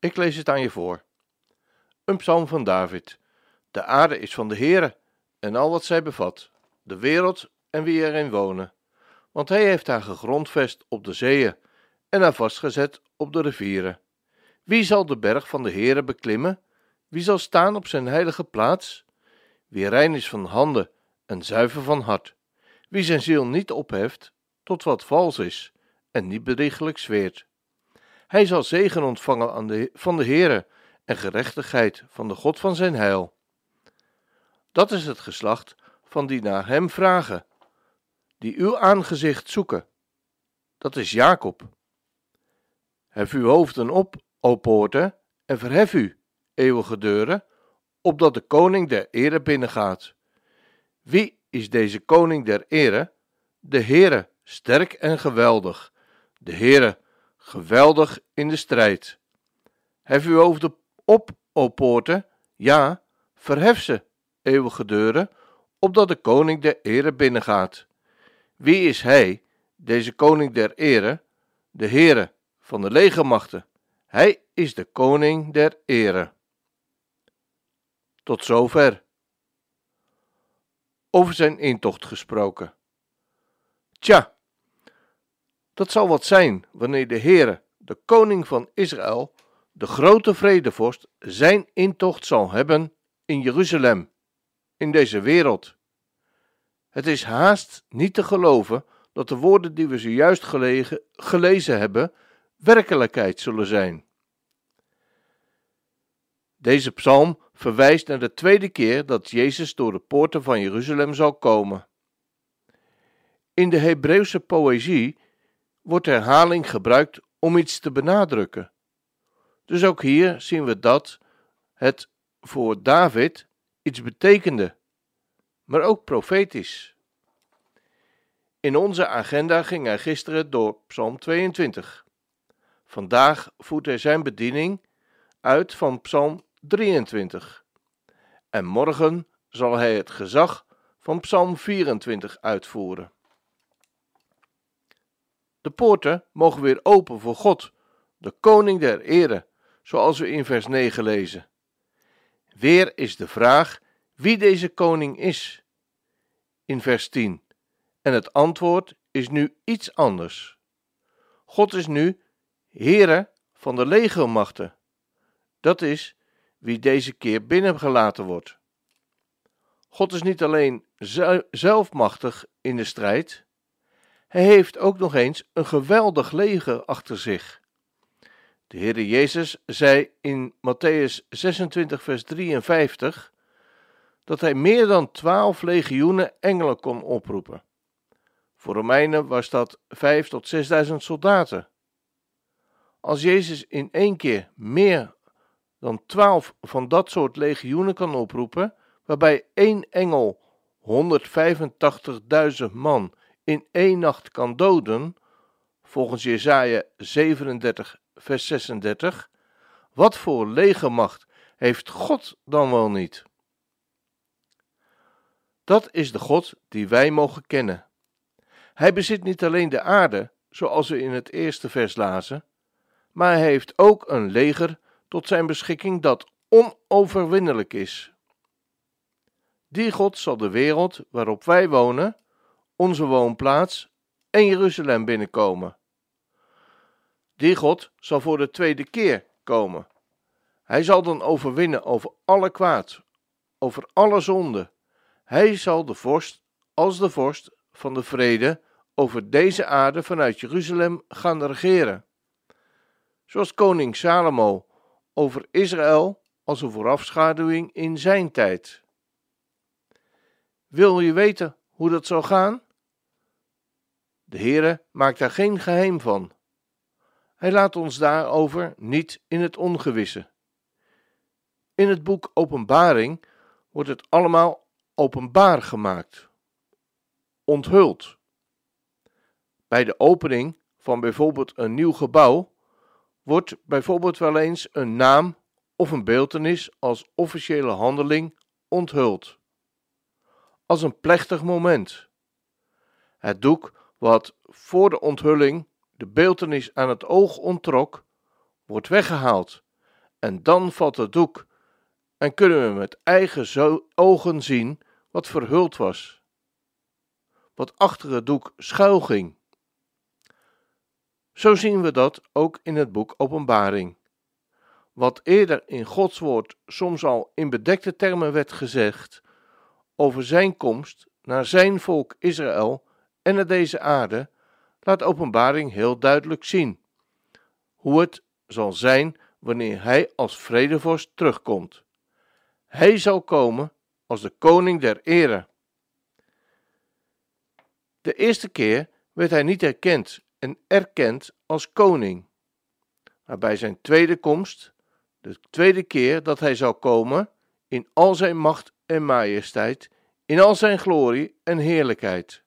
Ik lees het aan je voor. Een psalm van David. De aarde is van de Heere en al wat zij bevat, de wereld en wie erin wonen. Want hij heeft haar gegrondvest op de zeeën en haar vastgezet op de rivieren. Wie zal de berg van de Heere beklimmen? Wie zal staan op zijn heilige plaats? Wie rein is van handen en zuiver van hart. Wie zijn ziel niet opheft tot wat vals is en niet bedriegelijk zweert. Hij zal zegen ontvangen aan de, van de Heere en gerechtigheid van de God van zijn heil. Dat is het geslacht van die naar hem vragen, die uw aangezicht zoeken. Dat is Jacob. Hef uw hoofden op, o poorten, en verhef u, eeuwige deuren, opdat de koning der ere binnengaat. Wie is deze koning der ere? De Heere, sterk en geweldig. De Heere, geweldig in de strijd. Hef uw hoofden op, o poorten, ja, verhef ze, eeuwige deuren, opdat de koning der ere binnengaat. Wie is hij, deze koning der ere? De Heere van de legermachten. Hij is de koning der ere. Tot zover. Over zijn intocht gesproken. Tja, dat zal wat zijn wanneer de Heere, de koning van Israël, de grote vredevorst, zijn intocht zal hebben in Jeruzalem, in deze wereld. Het is haast niet te geloven dat de woorden die we zojuist gelezen hebben, werkelijkheid zullen zijn. Deze psalm verwijst naar de tweede keer dat Jezus door de poorten van Jeruzalem zal komen. In de Hebreeuwse poëzie wordt herhaling gebruikt om iets te benadrukken. Dus ook hier zien we dat het voor David iets betekende, maar ook profetisch. In onze agenda ging hij gisteren door Psalm 22. Vandaag voert hij zijn bediening uit van Psalm 23. En morgen zal hij het gezag van Psalm 24 uitvoeren. De poorten mogen weer open voor God, de koning der ere, zoals we in vers 9 lezen. Weer is de vraag wie deze koning is. In vers 10. En het antwoord is nu iets anders. God is nu Heere van de legermachten. Dat is wie deze keer binnengelaten wordt. God is niet alleen zelfmachtig in de strijd, hij heeft ook nog eens een geweldig leger achter zich. De Heere Jezus zei in Matthäus 26, vers 53 dat hij meer dan twaalf legioenen engelen kon oproepen. Voor Romeinen was dat vijf tot zesduizend soldaten. Als Jezus in één keer meer dan twaalf van dat soort legioenen kan oproepen, waarbij één engel 185.000 man in één nacht kan doden, volgens Jesaja 37, vers 36, wat voor legermacht heeft God dan wel niet? Dat is de God die wij mogen kennen. Hij bezit niet alleen de aarde, zoals we in het eerste vers lazen, maar hij heeft ook een leger tot zijn beschikking dat onoverwinnelijk is. Die God zal de wereld waarop wij wonen, onze woonplaats en Jeruzalem binnenkomen. Die God zal voor de tweede keer komen. Hij zal dan overwinnen over alle kwaad, over alle zonde. Hij zal de vorst als de vorst van de vrede over deze aarde vanuit Jeruzalem gaan regeren. Zoals koning Salomo over Israël als een voorafschaduwing in zijn tijd. Wil je weten hoe dat zal gaan? De Heere maakt daar geen geheim van. Hij laat ons daarover niet in het ongewisse. In het boek Openbaring wordt het allemaal openbaar gemaakt, onthuld. Bij de opening van bijvoorbeeld een nieuw gebouw wordt bijvoorbeeld wel eens een naam of een beeltenis als officiële handeling onthuld. Als een plechtig moment. Het doek wat voor de onthulling de beeltenis aan het oog onttrok, wordt weggehaald en dan valt het doek en kunnen we met eigen ogen zien wat verhuld was, wat achter het doek schuil ging. Zo zien we dat ook in het boek Openbaring. Wat eerder in Gods woord soms al in bedekte termen werd gezegd over zijn komst naar zijn volk Israël en naar deze aarde, laat Openbaring heel duidelijk zien hoe het zal zijn wanneer hij als vredevorst terugkomt. Hij zal komen als de koning der ere. De eerste keer werd hij niet erkend en erkend als koning. Maar bij zijn tweede komst, de tweede keer dat hij zou komen, in al zijn macht en majesteit, in al zijn glorie en heerlijkheid.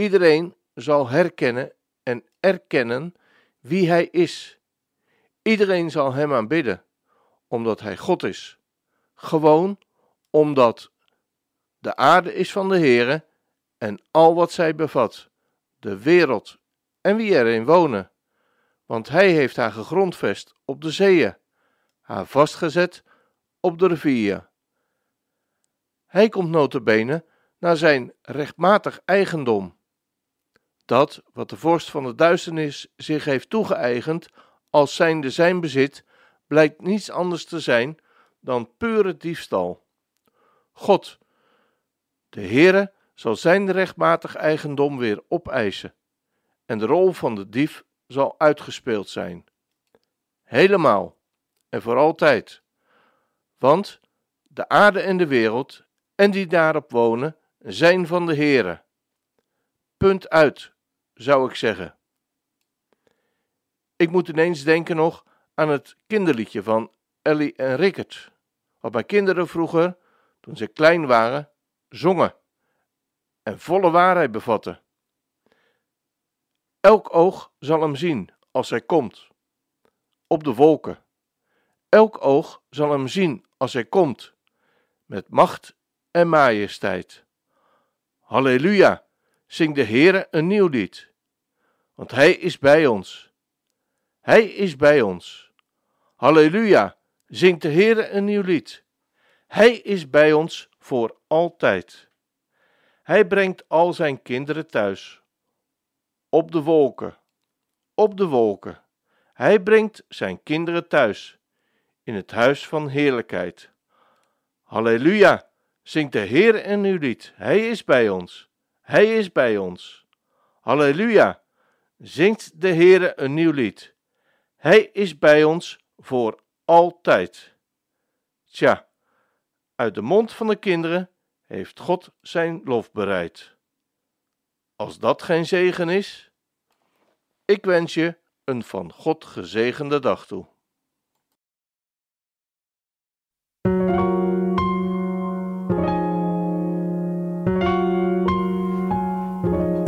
Iedereen zal herkennen en erkennen wie hij is. Iedereen zal hem aanbidden, omdat hij God is. Gewoon omdat de aarde is van de Heere en al wat zij bevat, de wereld en wie erin wonen. Want hij heeft haar gegrondvest op de zeeën, haar vastgezet op de rivieren. Hij komt notabene naar zijn rechtmatig eigendom. Dat wat de vorst van de duisternis zich heeft toegeëigend als zijnde zijn bezit, blijkt niets anders te zijn dan pure diefstal. God, de Heere, zal zijn rechtmatig eigendom weer opeisen en de rol van de dief zal uitgespeeld zijn. Helemaal en voor altijd. Want de aarde en de wereld en die daarop wonen zijn van de Heere. Punt uit, zou ik zeggen. Ik moet ineens denken nog aan het kinderliedje van Ellie en Rickert, wat mijn kinderen vroeger, toen ze klein waren, zongen en volle waarheid bevatte. Elk oog zal hem zien als hij komt, op de wolken. Elk oog zal hem zien als hij komt, met macht en majesteit. Halleluja, zing de Heere een nieuw lied, want hij is bij ons. Hij is bij ons. Halleluja, zingt de Heere een nieuw lied. Hij is bij ons voor altijd. Hij brengt al zijn kinderen thuis. Op de wolken, op de wolken. Hij brengt zijn kinderen thuis, in het huis van heerlijkheid. Halleluja, zingt de Heer een nieuw lied. Hij is bij ons. Hij is bij ons. Halleluja, zingt de Heer een nieuw lied. Hij is bij ons voor altijd. Tja, uit de mond van de kinderen heeft God zijn lof bereid. Als dat geen zegen is, ik wens je een van God gezegende dag toe.